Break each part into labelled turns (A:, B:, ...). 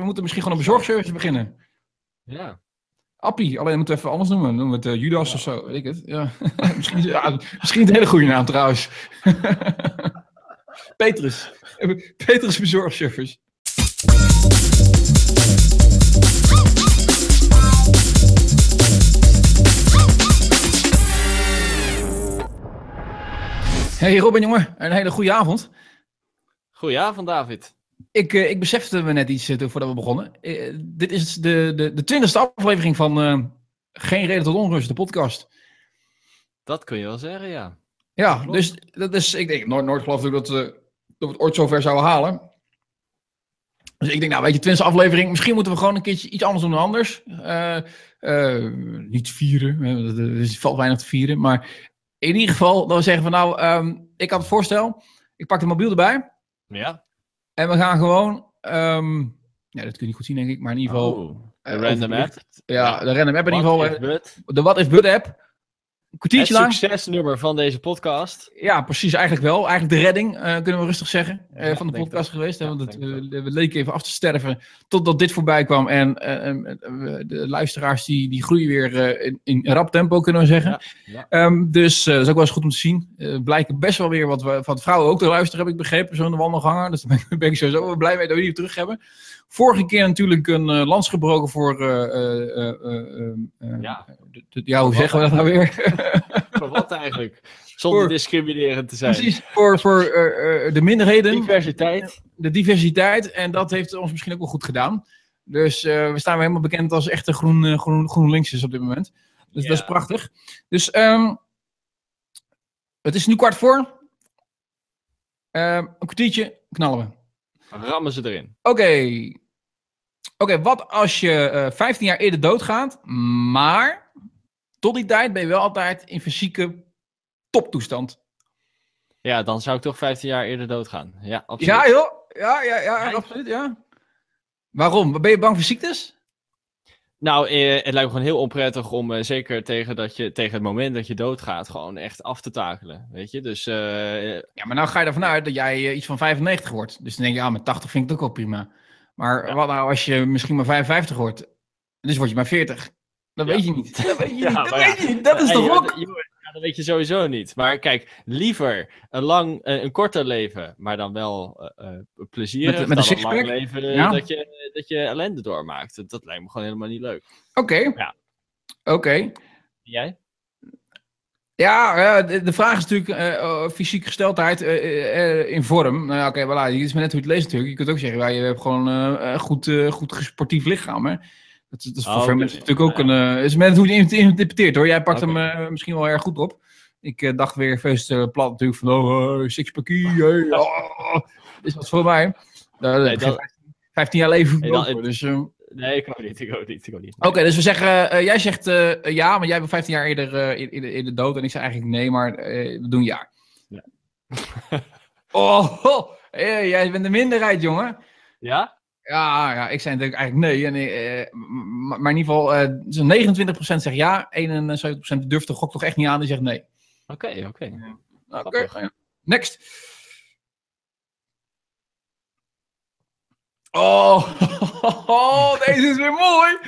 A: we moeten misschien gewoon een bezorgservice beginnen.
B: Ja.
A: Appie, alleen moeten we even anders noemen. Noemen we het eh, Judas of zo, weet ik het. Ja. misschien, is- ja, misschien een hele goede naam trouwens. Petrus. Petrus Bezorgservice. Hey Robin, jongen. Een hele goede avond.
B: Goedenavond, David.
A: Ik, eh, ik besefte me net iets eh, voordat we begonnen. Eh, dit is de, de, de twintigste aflevering van Geen Reden tot Onrust, de podcast.
B: Dat kun je wel zeggen, ja.
A: Ja,
B: Klopt.
A: dus dat is, ik denk, nooit, nooit geloof ik dat, dat we het ooit zover zouden halen. Dus ik denk, nou weet je, twintigste aflevering, misschien moeten we gewoon een keertje iets anders doen dan anders. Niet vieren, er valt weinig te vieren. Maar in ieder geval, dat we zeggen van nou, ehm, ik had het voorstel, ik pak de mobiel erbij.
B: Ja.
A: En we gaan gewoon, ehm, ja dat kun je niet goed zien denk ik, maar in ieder geval...
B: Oh,
A: eh,
B: random app.
A: Ja, de random app in ieder geval. eh? De What If But app. Een kwartiertje
B: Het
A: lang.
B: succesnummer van deze podcast.
A: Ja, precies. Eigenlijk wel. Eigenlijk de redding, eh, kunnen we rustig zeggen, eh,
B: Ja,
A: van de podcast geweest. Hè? Want het,
B: denk
A: eh, we leken even af te sterven totdat dit voorbij kwam. En de luisteraars die, die groeien weer eh, in, in rap tempo, kunnen we zeggen.
B: Ja, ja.
A: Ehm, dus eh, dat is ook wel eens goed om te zien. Eh blijken best wel weer wat, we, wat vrouwen ook te luisteren, heb ik begrepen, zo in de wandelganger. Dus daar ben ik, ben ik sowieso wel blij mee dat we die terug hebben. Vorige keer natuurlijk een eh, lans gebroken voor... eh, eh, eh, eh, eh,
B: Ja.
A: de- de- ja, hoe zeggen we dat nou weer?
B: Voor wat eigenlijk? Zonder
A: Voor-
B: discriminerend te zijn.
A: Precies, voor, voor eh, eh, de minderheden.
B: Diversiteit.
A: de diversiteit. En dat heeft ons misschien ook wel goed gedaan. Dus eh, we staan weer helemaal bekend als echte groen, groen, GroenLinksers op dit moment. Dus dat is prachtig. Dus ehm, het is nu kwart voor. Ehm, een kwartiertje knallen we.
B: Rammen ze erin.
A: Oké. Oké, wat als je eh 15 jaar eerder doodgaat, maar tot die tijd ben je wel altijd in fysieke toptoestand.
B: Ja, dan zou ik toch 15 jaar eerder doodgaan. Ja, absoluut.
A: Ja, joh. Ja, ja, ja,
B: Ja,
A: absoluut, ja. Waarom? Ben je bang voor ziektes?
B: Nou, eh, het lijkt me gewoon heel onprettig om eh, zeker tegen, dat je, tegen het moment dat je doodgaat gewoon echt af te takelen. Weet je, dus eh,
A: Ja, maar nou ga je ervan uit dat jij eh, iets van 95 wordt. Dus dan denk je, ja, met 80 vind ik het ook wel prima. Maar
B: Ja.
A: wat nou als je misschien maar 55 wordt? Dus word je maar 40. Dat
B: Ja.
A: weet je niet. Dat weet je
B: Ja,
A: niet. Dat weet je niet. Dat is toch
B: joh,
A: ook...
B: ja, dat weet je sowieso niet. Maar kijk, liever een, lang, eh, een korter leven, maar dan wel eh eh plezierig.
A: Met-
B: dan een lang leven
A: Ja.
B: dat, je, dat je ellende doormaakt. Dat, dat lijkt me gewoon helemaal niet leuk.
A: Oké.
B: Ja.
A: Oké.
B: Jij?
A: Ja, de, de vraag is natuurlijk eh, oh, fysieke gesteldheid eh, eh, eh, in vorm. Nou ja, oké, voilà. Het is maar net hoe je het leest natuurlijk. Je kunt ook zeggen, ja, je hebt gewoon eh, een goed, eh, goed sportief lichaam, hè. Dat, is- dat is voor
B: Oh,
A: veel
B: oké.
A: mensen natuurlijk ook een... eh, is maar net hoe je het interpreteert, hoor. Jij pakt hem eh, misschien wel erg goed op. Ik eh, dacht weer feest plat natuurlijk van, oh, sixpackie, hey, oh, is wat voor mij. Daar
B: Nee, dat-
A: geen 15, 15 jaar leven
B: Nee, dan-
A: dus...
B: Nee, ik ook niet. Ik ook niet. Ik ook niet.
A: Oké, dus we zeggen, jij zegt ja, maar jij bent 15 jaar eerder in, in, de- in de dood. En ik zeg eigenlijk nee, maar we doen ja.
B: Ja.
A: oh, oh, jij bent de minderheid, jongen.
B: Ja?
A: Ja, ja, ik zei natuurlijk eigenlijk nee. En, eh, m- maar, maar in ieder geval, eh zo'n 29% zegt ja, 71% durft de gok toch echt niet aan, die zegt nee.
B: Oké, oké.
A: Oké,
B: Grappig.
A: ja. next. Oh, deze is weer mooi.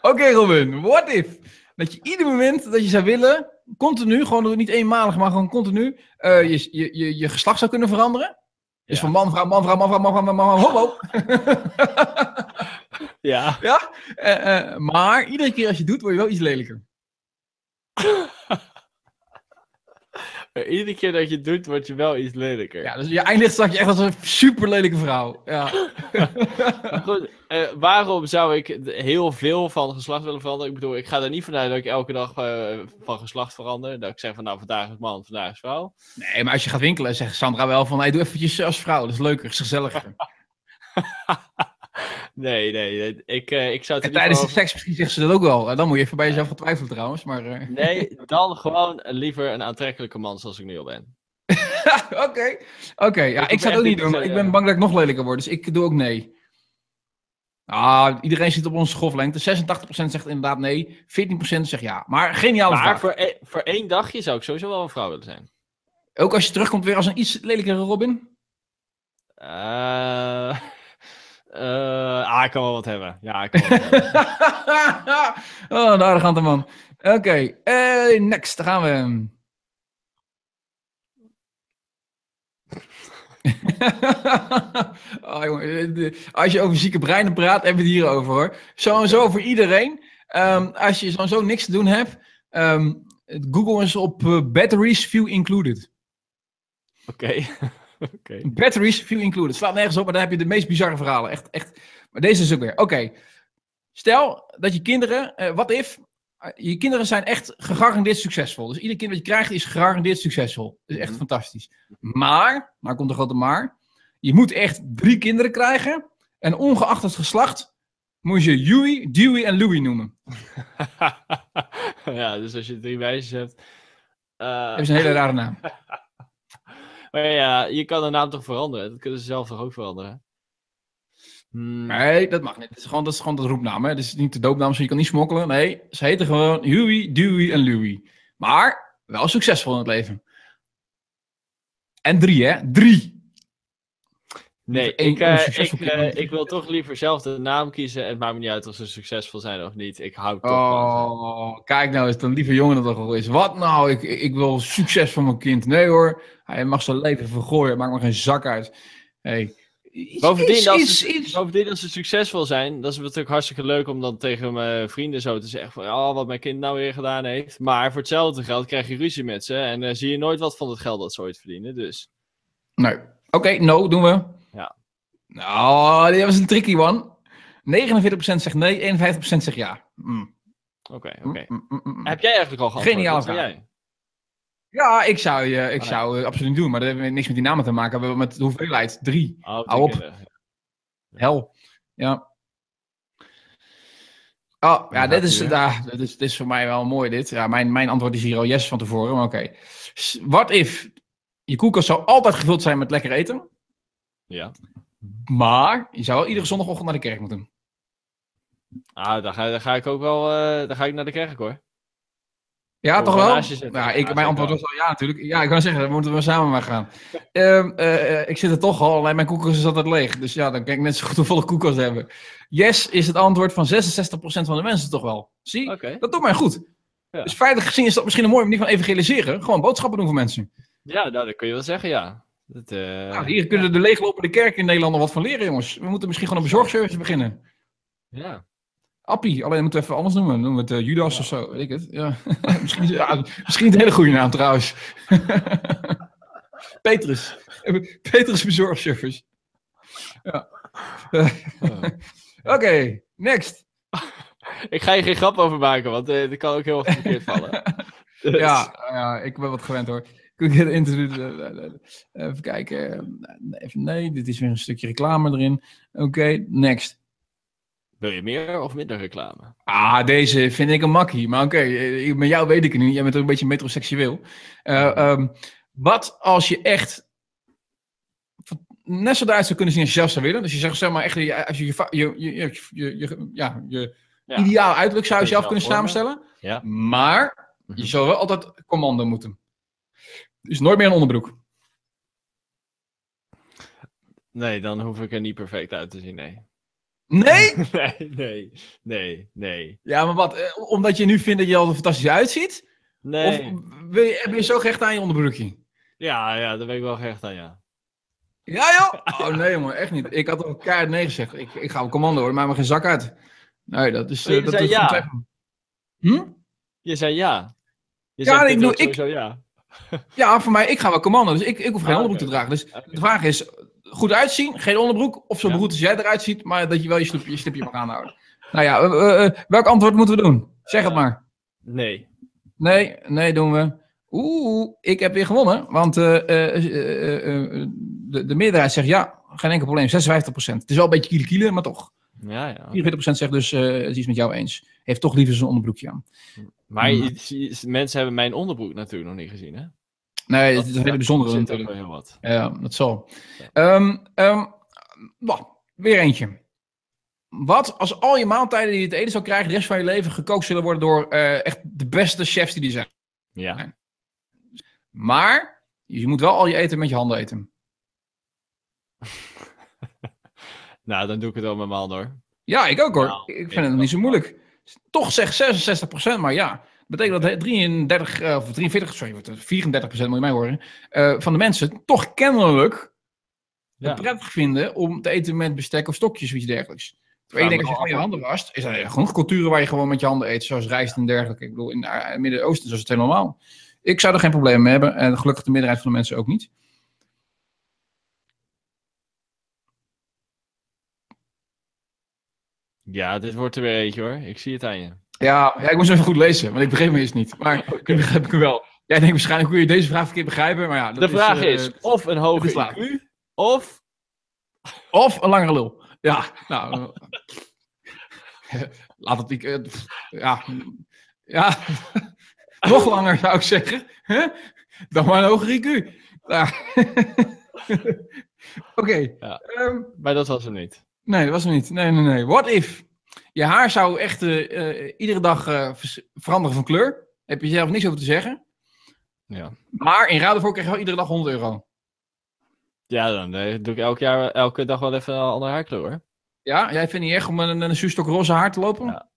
A: Oké, Robin. What if? Dat je ieder moment dat je zou willen, continu, gewoon niet eenmalig, maar gewoon continu, eh, je, je, je, je geslacht zou kunnen veranderen. Dus
B: Ja.
A: van man, vrouw, man, vrouw, man, vrouw, man, vrouw, man, vrouw, homo.
B: Ja.
A: ja? Eh, eh, maar iedere keer als je doet, word je wel iets lelijker.
B: Iedere keer dat je het doet, word je wel iets lelijker.
A: Ja, dus je eindigt straks echt als een super lelijke vrouw. Ja.
B: Goed, eh, waarom zou ik heel veel van geslacht willen veranderen? Ik bedoel, ik ga er niet vanuit dat ik elke dag eh, van geslacht verander. Dat ik zeg van nou, vandaag is man, vandaag is vrouw.
A: Nee, maar als je gaat winkelen, zegt Sandra wel van, hey, doe eventjes als vrouw. Dat is leuker, is gezelliger.
B: Nee, nee, ik, eh, ik zou het
A: En tijdens de seks misschien zegt ze dat ook wel. En dan moet je even bij jezelf gaan twijfelen trouwens. Maar eh,
B: Nee, dan gewoon liever een aantrekkelijke man zoals ik nu al ben.
A: oké, oké. Ja, ik zou het ook niet doen. Ik ben bang dat ik nog lelijker word. Dus ik doe ook nee. Ah, iedereen zit op onze golflengte. 86% zegt inderdaad nee. 14% zegt ja. Maar geniale
B: Maar
A: vraag.
B: voor, e- voor één dagje zou ik sowieso wel een vrouw willen zijn.
A: Ook als je terugkomt weer als een iets lelijkere Robin.
B: Eh, Eh, ah, ik kan wel wat hebben. Ja, ik kan wel wat hebben.
A: oh, een arrogante man. Oké, eh, next. Daar gaan we. oh, jongen, als je over zieke breinen praat, hebben we het hier over hoor. Zo en zo voor iedereen. Ehm, als je zo en zo niks te doen hebt, ehm, Google eens op eh, batteries view included.
B: Oké.
A: Batteries view included. Slaat nergens op, maar dan heb je de meest bizarre verhalen. Echt, echt. Maar deze is ook weer. Oké. Stel dat je kinderen, eh, wat if, eh, je kinderen zijn echt gegarandeerd succesvol. Dus ieder kind wat je krijgt is gegarandeerd succesvol. Dat is echt
B: Mhm.
A: fantastisch. Maar, nou komt de grote maar, je moet echt drie kinderen krijgen. En ongeacht het geslacht, moet je Huey, Dewey en Louie noemen.
B: ja, dus als je drie meisjes hebt. eh,
A: Dat is een hele rare naam.
B: maar ja, je kan de naam toch veranderen? Dat kunnen ze zelf toch ook veranderen? Hmm,
A: Nee, dat mag niet. Dat is gewoon, dat is gewoon de roepnaam. Hè? Dat is niet de doopnaam, zo je kan niet smokkelen. Nee, ze heten gewoon Huey, Dewey en Louie. Maar wel succesvol in het leven. En drie, hè? Drie.
B: nee, ik,
A: onsuccesvol
B: ik, eh, ik wil toch liever zelf de naam kiezen. En het maakt me niet uit of ze succesvol zijn of niet. Ik hou toch van.
A: Oh, kijk nou eens, een lieve jongen dat toch al is. Wat nou? Ik, ik wil succes van mijn kind. Nee hoor, hij mag zijn leven vergooien. Maakt me geen zak uit. Hey.
B: Bovendien,
A: iets-
B: als ze,
A: iets.
B: bovendien, als ze succesvol zijn, dat is natuurlijk hartstikke leuk om dan tegen mijn vrienden zo te zeggen van, oh, wat mijn kind nou weer gedaan heeft. Maar voor hetzelfde geld krijg je ruzie met ze en eh, zie je nooit wat van het geld dat ze ooit verdienen. Dus,
A: Nee. Oké, no, doen we.
B: Ja.
A: Nou, dit was een tricky one. 49% zegt nee, 51% zegt ja. Mm.
B: oké, oké.
A: mm, mm, mm.
B: Heb jij eigenlijk al Wat zei
A: vraag. Ja, ik zou, je, ik
B: Ah,
A: zou absoluut doen, maar dat heeft niks met die namen te maken. We hebben met de hoeveelheid. Drie.
B: Oh,
A: Hou op.
B: tikken.
A: Hel. Ja. Oh, ja, dit is, ja, dit, is, dit is voor mij wel mooi dit. Ja, mijn, mijn antwoord is hier al yes van tevoren, maar oké. Wat if je koelkast zou altijd gevuld zijn met lekker eten,
B: Ja.
A: maar je zou wel iedere zondagochtend naar de kerk moeten.
B: Ah, dan ga, ga ik ook wel, eh, dan ga ik naar de kerk hoor.
A: Ja, toch
B: wel zitten.
A: Ja, ik, mijn antwoord was al ja, natuurlijk. Ja, ik kan zeggen, dan moeten we samen maar gaan. Ehm, eh, eh, ik zit er toch al, alleen mijn koelkast is altijd leeg. Dus ja, dan kan ik net zo goed een volle koelkast hebben. Yes is het antwoord van 66% van de mensen toch wel. Zie, dat doet mij goed.
B: Ja.
A: Dus feitelijk gezien is dat misschien een mooie manier van evangeliseren. Gewoon boodschappen doen voor mensen.
B: Ja, nou, dat kun je wel zeggen, ja. Dat, eh,
A: Nou, hier kunnen de leeglopende kerken in Nederland nog wat van leren, jongens. We moeten misschien gewoon een bezorgservice beginnen.
B: ja.
A: Appie, alleen moeten we even anders noemen. Noemen we het eh, Judas of zo, weet ik het. Ja. misschien, ja, misschien een hele goede naam trouwens. Petrus. Petrus bezorgservice. Ja.
B: Oh.
A: Oké, next.
B: Ik ga je geen grap over maken, want eh dat kan ook heel erg verkeerd vallen. Dus-
A: Ja, ja, ik ben wat gewend hoor. Eh, Even kijken. Even, nee, dit is weer een stukje reclame erin. Oké, next.
B: Wil je meer of minder reclame?
A: Ah, deze vind ik een makkie. Maar oké, eh, met jou weet ik het niet. Jij bent ook een beetje metroseksueel. Eh, ehm, wat als je echt net zo eruit zou kunnen zien als je zelf zou willen? Dus je zegt zeg maar echt, je- als je je, je, je, je, je, ja, je
B: Ja.
A: ideaal uiterlijk zou je zelf kunnen samenstellen.
B: Ja.
A: Maar
B: Mhm.
A: je zou wel altijd commando moeten. Dus nooit meer een onderbroek.
B: Nee, dan hoef ik er niet perfect uit te zien, nee.
A: Nee?
B: Nee, nee, nee, nee.
A: Ja, maar wat? eh, Omdat je nu vindt dat je er fantastisch uitziet?
B: Nee.
A: Of wil je, heb je zo gehecht aan je onderbroekje?
B: Ja, ja, daar ben ik wel gehecht aan, ja.
A: Ja, joh? Oh nee, jongen, echt niet. Ik had ook keihard nee gezegd. Ik, ik ga op commando hoor, maak me geen zak uit. Nee, dat is.
B: Maar je
A: eh, dat
B: zei
A: is
B: ja.
A: Hm?
B: Je zei ja. Je
A: Ja, ik doe- ik-
B: ja.
A: Ja, voor mij, ik ga wel commando, dus ik, ik hoef geen
B: Ah,
A: onderbroek te dragen. Dus de vraag is, goed uitzien, geen onderbroek, of zo
B: Ja.
A: goed als jij eruit ziet, maar dat je wel je slipje, je slipje mag aanhouden. Nou ja, eh, eh, eh, welk antwoord moeten we doen? Zeg het maar.
B: Nee.
A: Nee, nee, doen we. Oeh, ik heb weer gewonnen, want de, de meerderheid zegt ja, geen enkel probleem, 56%. Het is wel een beetje kiele kiele, maar toch.
B: Ja, ja.
A: 44% zegt dus, het is iets met jou eens. Heeft toch liever zijn onderbroekje aan.
B: Maar
A: Mm.
B: je- mensen hebben mijn onderbroek natuurlijk nog niet gezien, hè?
A: Nee, het is een hele bijzondere natuurlijk.
B: wel heel wat.
A: Ja, dat zal. Ehm, wacht, weer eentje. Wat als al je maaltijden die je te eten zou krijgen de rest van je leven gekookt zullen worden door eh, echt de beste chefs die er zijn?
B: Ja. Nou, dan doe ik het wel met mijn handen hoor.
A: Ja, ik ook hoor.
B: Nou,
A: ik vind
B: ik
A: het niet zo moeilijk. Toch zeg 66%, maar ja. Betekent dat 33, eh, of 43, sorry, wat, 34% moet je mij horen, eh, van de mensen toch kennelijk
B: Ja.
A: het prettig vinden om te eten met bestek of stokjes of iets dergelijks. Terwijl je denkt, als je gewoon je handen wast, is er genoeg culturen waar je gewoon met je handen eet, zoals rijst en dergelijke. Ik bedoel, in het eh, Midden-Oosten is het heel normaal. Ik zou er geen probleem mee hebben en gelukkig de meerderheid van de mensen ook niet.
B: Ja, dit wordt er weer eentje hoor. Ik zie het aan je.
A: Ja, ja, ik moest even goed lezen, want ik begreep me eens niet. Maar nu begrijp ik hem wel. Jij denkt waarschijnlijk hoe je deze vraag verkeerd begrijpen, maar ja. dat
B: De vraag
A: eh,
B: is of een hoge. IQ of
A: Of een langere lul. Ja, nou. eh, laat het. ik, eh, ja. Ja. Nog langer zou ik zeggen. Dan maar een hoger IQ. Ja. Oké.
B: Ja.
A: ehm,
B: Maar dat was hem niet.
A: nee, dat was hem niet. Nee, nee, nee. What if je haar zou echt eh, eh, iedere dag eh, veranderen van kleur? Heb je zelf niks over te zeggen.
B: Ja.
A: Maar in ruil ervoor krijg je wel iedere dag 100 euro.
B: Ja, dan doe ik elk jaar, elke dag wel even een andere haarkleur hoor.
A: Ja, jij vindt niet echt om een, een zuurstok roze haar te lopen?
B: Ja.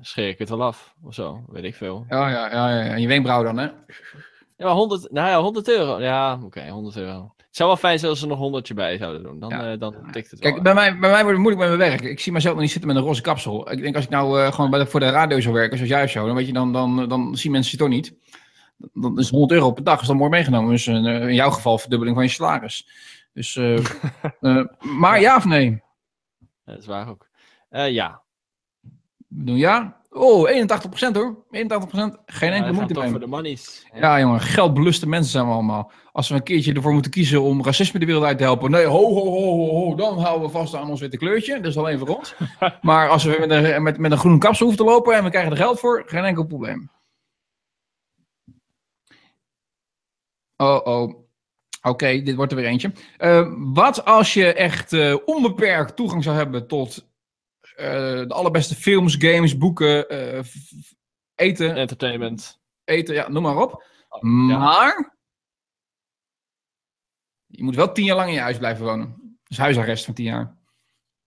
B: Scheer ik het wel af of zo, weet ik veel.
A: Ja, ja, ja, ja. En je wenkbrauw dan, hè?
B: Ja, maar 100, nou ja, 100 euro. Ja, oké, 100 euro. Het zou wel fijn zijn als ze er nog 100 bij zouden doen. Dan,
A: Ja.
B: eh, dan tikt het wel.
A: Kijk, bij mij, bij mij wordt het moeilijk met mijn werk. Ik zie mezelf nog niet zitten met een roze kapsel. Ik denk als ik nou eh, gewoon bij de, voor de radio zou werken, zoals jij of zo, dan, weet je, dan, dan, dan zien mensen het toch niet. Dan is 100 euro per dag is dan mooi meegenomen. Dus eh, in jouw geval verdubbeling van je salaris. Dus, maar ja of nee?
B: Dat is waar ook. Ja.
A: We doen ja. Oh, 81% hoor. 81%. Geen
B: Ja,
A: enkele moeite
B: toch
A: mee.
B: voor de monies.
A: Ja, jongen, geldbeluste mensen zijn we allemaal. Als we een keertje ervoor moeten kiezen om racisme de wereld uit te helpen. Nee, ho, ho, ho, ho, ho, dan houden we vast aan ons witte kleurtje. Dat is alleen voor ons. maar als we met een, met, met een groen kapsel hoeven te lopen en we krijgen er geld voor, geen enkel probleem. Oh, oh. Oké, dit wordt er weer eentje. Eh, wat als je echt eh, onbeperkt toegang zou hebben tot de allerbeste films, games, boeken, eh, eten,
B: Entertainment.
A: eten, ja, noem maar op.
B: Ja.
A: Maar je moet wel tien jaar lang in je huis blijven wonen. Dus huisarrest van tien jaar.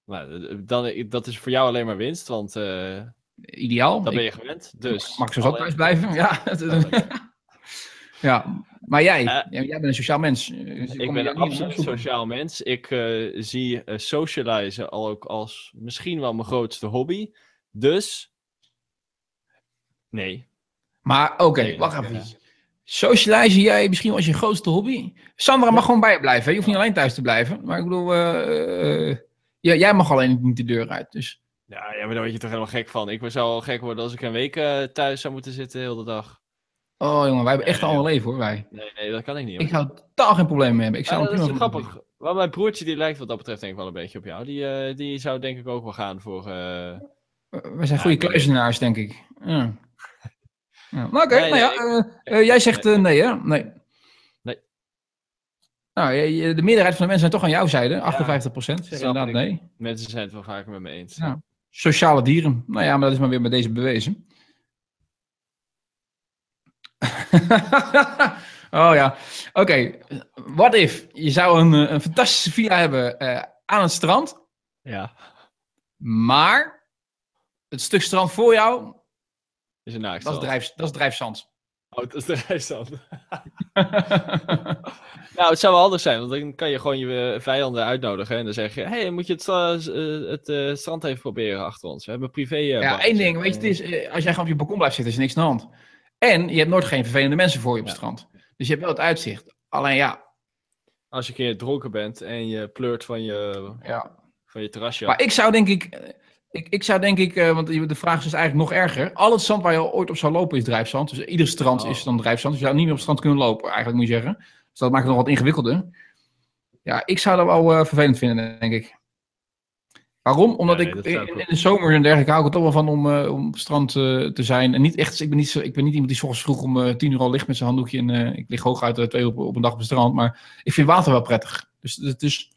B: Nou, eh, dan, dat is voor jou alleen maar winst, want eh
A: Ideaal.
B: dat ben je gewend. Dus
A: Mag ik zo zat thuis blijven? Ja. ja. Maar jij,
B: Eh,
A: jij bent een sociaal mens. Dus je
B: Ik ben een absoluut sociaal mens. Ik eh, zie eh, socializen al ook als misschien wel mijn grootste hobby. Dus. Nee.
A: Maar oké,
B: Nee,
A: wacht even. Socialize jij misschien als je grootste hobby? Sandra mag gewoon bij je blijven. hè? Je hoeft niet alleen thuis te blijven. Maar ik bedoel, eh, eh, ja, jij mag alleen niet de deur uit. Dus
B: Ja, ja, maar daar word je toch helemaal gek van. Ik zou al gek worden als ik een week eh, thuis zou moeten zitten de hele dag.
A: Oh jongen, wij hebben echt
B: Nee,
A: een ander leven hoor, wij.
B: Nee, nee, dat kan ik niet. Hoor.
A: Ik zou totaal geen probleem mee hebben. Ik zou
B: Ja, dat is grappig. Maar mijn broertje die lijkt wat dat betreft denk ik wel een beetje op jou. Die, eh, die zou denk ik ook wel gaan voor...
A: Uh, We zijn goede
B: Ja, nee.
A: kluizenaars, denk ik. Ja. Ja. Maar Oké,
B: Nee,
A: nou ja,
B: nee,
A: eh, jij zegt eh, nee, hè? Nee.
B: Nee.
A: Nou, de meerderheid van de mensen zijn toch aan jouw zijde. 58 procent inderdaad nee.
B: mensen zijn het wel vaker met me eens.
A: Ja. Sociale dieren. Nou ja, maar dat is maar weer met deze bewezen. oh ja, oké. What if je zou een, eh, een fantastische villa hebben eh, aan het strand,
B: Ja,
A: maar het stuk strand voor jou,
B: is een
A: dat is, drijf, dat is drijfzand.
B: Oh, dat is de rijstand. Nou, het zou wel handig zijn, want dan kan je gewoon je eh, vijanden uitnodigen. En dan zeg je, hey, moet je het, het strand even proberen achter ons? We hebben privé...
A: ja, één ding, weet je, het is, als jij gewoon op je balkon blijft zitten, is er niks aan de hand. En je hebt nooit geen vervelende mensen voor je op het strand. Dus je hebt wel het uitzicht. Alleen ja,
B: Als je een keer dronken bent en je pleurt van je,
A: ja.
B: van je terrasje.
A: Maar ik zou denk ik, eh, ik, ik zou denk ik, eh, want de vraag is dus eigenlijk nog erger. Al het zand waar je ooit op zou lopen is drijfzand. Dus ieder strand
B: Oh.
A: is dan drijfzand. Dus je zou niet meer op het strand kunnen lopen, eigenlijk moet je zeggen. Dus dat maakt het nog wat ingewikkelder. Ja, ik zou dat wel eh, vervelend vinden, denk ik. Waarom? Omdat
B: Ja, nee,
A: ik in, de zomer en dergelijke hou ik er toch wel van om, eh, om op het strand eh, te zijn. En niet echt, ik ben niet, zo, ik ben niet iemand die 's ochtends vroeg om eh, tien uur al ligt met zijn handdoekje. En eh, ik lig hooguit uh, twee uur op, op een dag op het strand. Maar ik vind water wel prettig. Dus het is,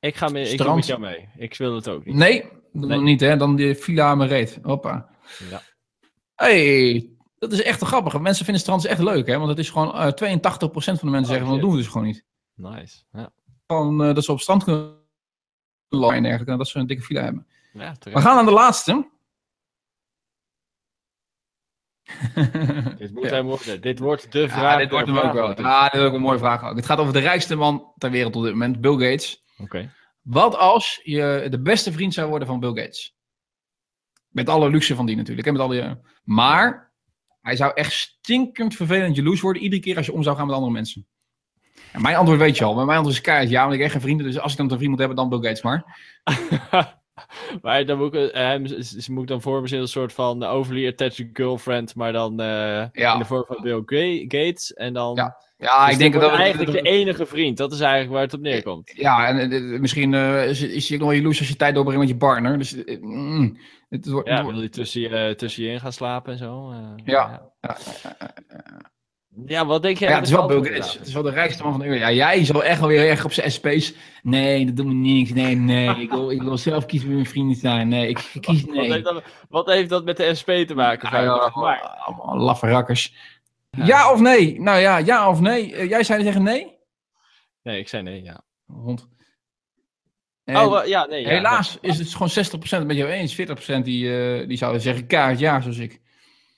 B: Ik ga mee, ik doe
A: Strand.
B: met jou mee. Ik wil het ook niet.
A: Nee, dan
B: Nee.
A: niet hè. Dan die villa aan mijn reet. Hoppa.
B: Ja.
A: hey, dat is echt te grappig. Mensen vinden strand echt leuk hè. Want het is gewoon eh 82% van de mensen
B: Oh,
A: zeggen van dat doen we dus gewoon niet.
B: Nice. Ja.
A: Gewoon eh, dat ze op strand kunnen lang en dergelijke. Dat ze een dikke file hebben.
B: Ja,
A: We gaan naar de laatste.
B: Dit moet
A: Ja.
B: hem worden. Dit wordt de
A: Ja,
B: vraag.
A: dit wordt hem ook wel. Ja, dit is ook een mooie vraag. ook. Het gaat over de rijkste man ter wereld op dit moment, Bill Gates.
B: Oké.
A: Wat als je de beste vriend zou worden van Bill Gates? Met alle luxe van die natuurlijk. Hè? Met al die, eh, maar hij zou echt stinkend vervelend jaloers worden iedere keer als je om zou gaan met andere mensen. Mijn antwoord weet je al. Maar mijn antwoord is keihard ja, want ik heb echt geen vrienden. Dus als ik dan een vriend moet hebben, dan Bill Gates maar.
B: maar dan moet ik, eh, hem ze- moet ik dan voor me zien een soort van overly attached girlfriend, maar dan eh,
A: Ja.
B: in de vorm van Bill Ga- Gates. En dan.
A: Ja, Ja,
B: Dus
A: ik denk
B: dit
A: dat dat...
B: eigenlijk de enige vriend. Dat is eigenlijk waar het op neerkomt.
A: Ja, en eh, misschien is, ook nog wel jaloers als je tijd doorbrengt met je partner. Dus mm, het wordt...
B: Ja, wil je tussen je, tussen je in gaan slapen en zo?
A: Ja.
B: ja.
A: Ja,
B: wat denk jij?
A: Ja, het is wel Bill Gates. Het is wel de rijkste man van de wereld. Ja, jij zal echt wel weer erg op zijn SP's. Nee, dat doet me niks. Nee, nee. Ik wil, ik wil zelf kiezen wie mijn vrienden zijn. Nee, ik kies
B: Wat,
A: nee.
B: heeft dat, wat heeft dat met de SP te maken?
A: Ja, ja,
B: Fabio?
A: allemaal,
B: Maar-
A: allemaal laffe rakkers. Ja. of nee? Nou ja, ja of nee? Eh, jij zei zeggen nee?
B: Nee, ik zei nee, ja. Oh, eh, ja, nee.
A: Helaas is het gewoon 60% met jou eens. 40% die, eh, die zouden zeggen kaart ja, zoals ik.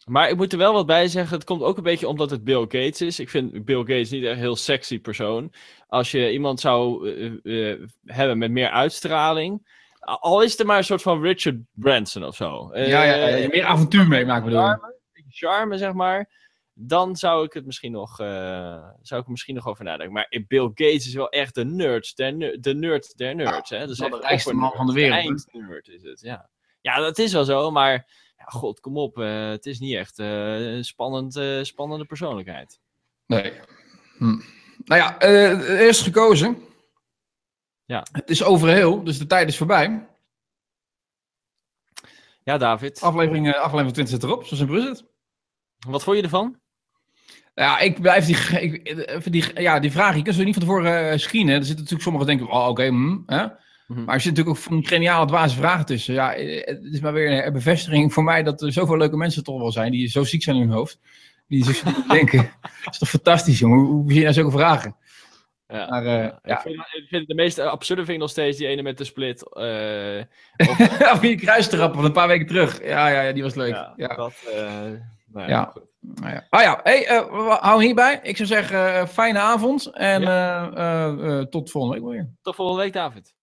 B: Maar ik moet er wel wat bij zeggen. Het komt ook een beetje omdat het Bill Gates is. Ik vind Bill Gates niet echt een heel sexy persoon. Als je iemand zou eh, eh, hebben met meer uitstraling. Al is het maar een soort van Richard Branson of zo.
A: ja, ja, ja,
B: Eh,
A: ja, meer avontuur meemaken bedoel
B: charme, charme, zeg maar. Dan zou ik het misschien nog, eh, zou ik er misschien nog over nadenken. Maar Bill Gates is wel echt de nerd, der, ner- de nerd der nerds. hè? Dat is
A: wel de rijkste man van de wereld,
B: eindnerd is het, ja. Ja, dat is wel zo, maar ja, god, kom op. eh, het is niet echt eh, een spannend, eh, spannende persoonlijkheid.
A: Nee. Hm. Nou ja, eerst gekozen.
B: Ja.
A: Het is over heel, dus de tijd is voorbij.
B: Ja, David.
A: Aflevering, aflevering 20 zit erop, zo simpel is het.
B: Wat vond je ervan?
A: Ja, ik blijf die, ik, die, ja, die vraag, je kunt ze niet van tevoren screenen. Er zitten natuurlijk sommigen denken, oh oké, hm, hè?
B: Mhm.
A: Maar er zit natuurlijk ook van geniale dwaze vragen tussen. Ja, eh, het is maar weer een bevestiging voor mij dat er zoveel leuke mensen toch wel zijn die zo ziek zijn in hun hoofd. Die zo denken. Dat is toch fantastisch, jongen? Hoe, hoe begin je nou zulke vragen?
B: Ja.
A: Maar, eh,
B: Ik,
A: ja.
B: vind, ik vind de meest absurde vind ik nog steeds die ene met de split. eh,
A: Of die kruistrap van een paar weken terug. Ja, ja, ja die was leuk.
B: ja,
A: Ja.
B: Dat, nou ja, goed.
A: Nou ja. Ah ja, hey, we houden hierbij. Ik zou zeggen, fijne avond. En tot volgende week weer.
B: Tot volgende week, David.